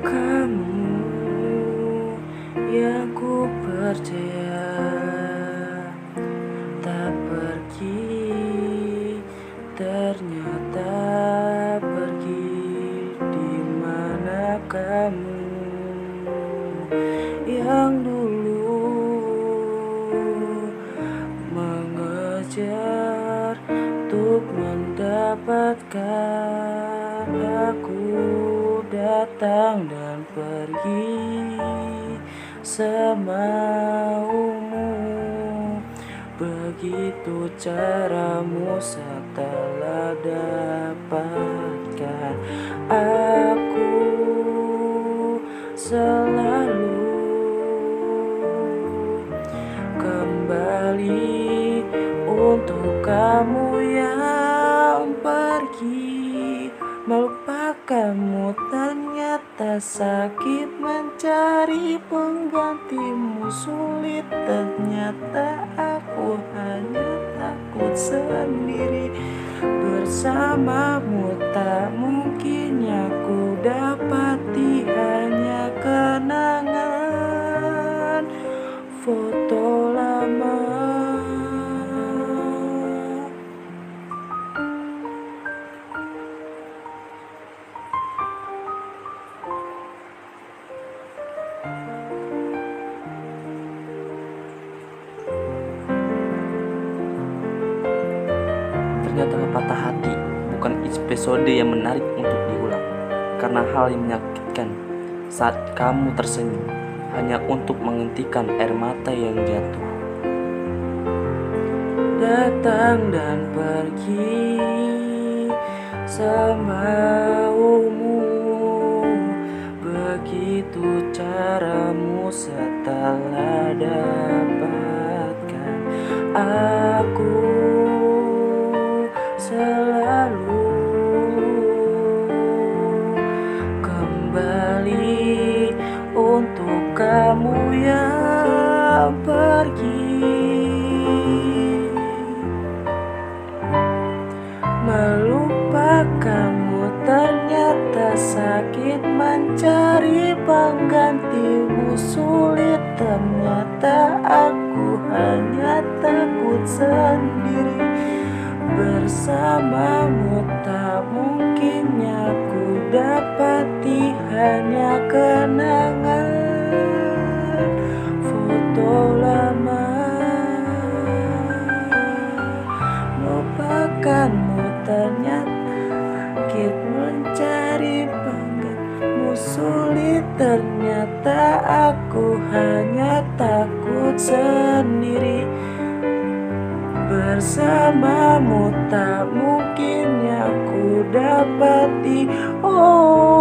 kamu yang ku percaya. Tak pergi ternyata pergi di mana kamu yang dulu mengejar untuk mendapatkan aku datang dan pergi semaumu. Begitu caramu setelah dapatkan aku selalu kembali untuk kamu yang melupakanmu ternyata sakit mencari penggantimu sulit. Ternyata aku hanya takut sendiri. Bersamamu tak mungkin aku dapati Ternyata patah hati. Bukan episode yang menarik untuk diulang Karena hal yang menyakitkan saat kamu tersenyum Hanya untuk menghentikan air mata yang jatuh. Datang dan pergi semaumu. Begitu caramu setelah dapatkan aku untuk kamu yang pergi. Melupakanmu ternyata sakit mencari penggantimu. Sulit ternyata aku hanya takut sendiri. Bersamamu tak mungkinnya ku dapati. Hanya kenangan sakit mencari penggantimu sulit ternyata aku hanya takut sendiri. Bersamamu tak mungkin aku dapati. Oh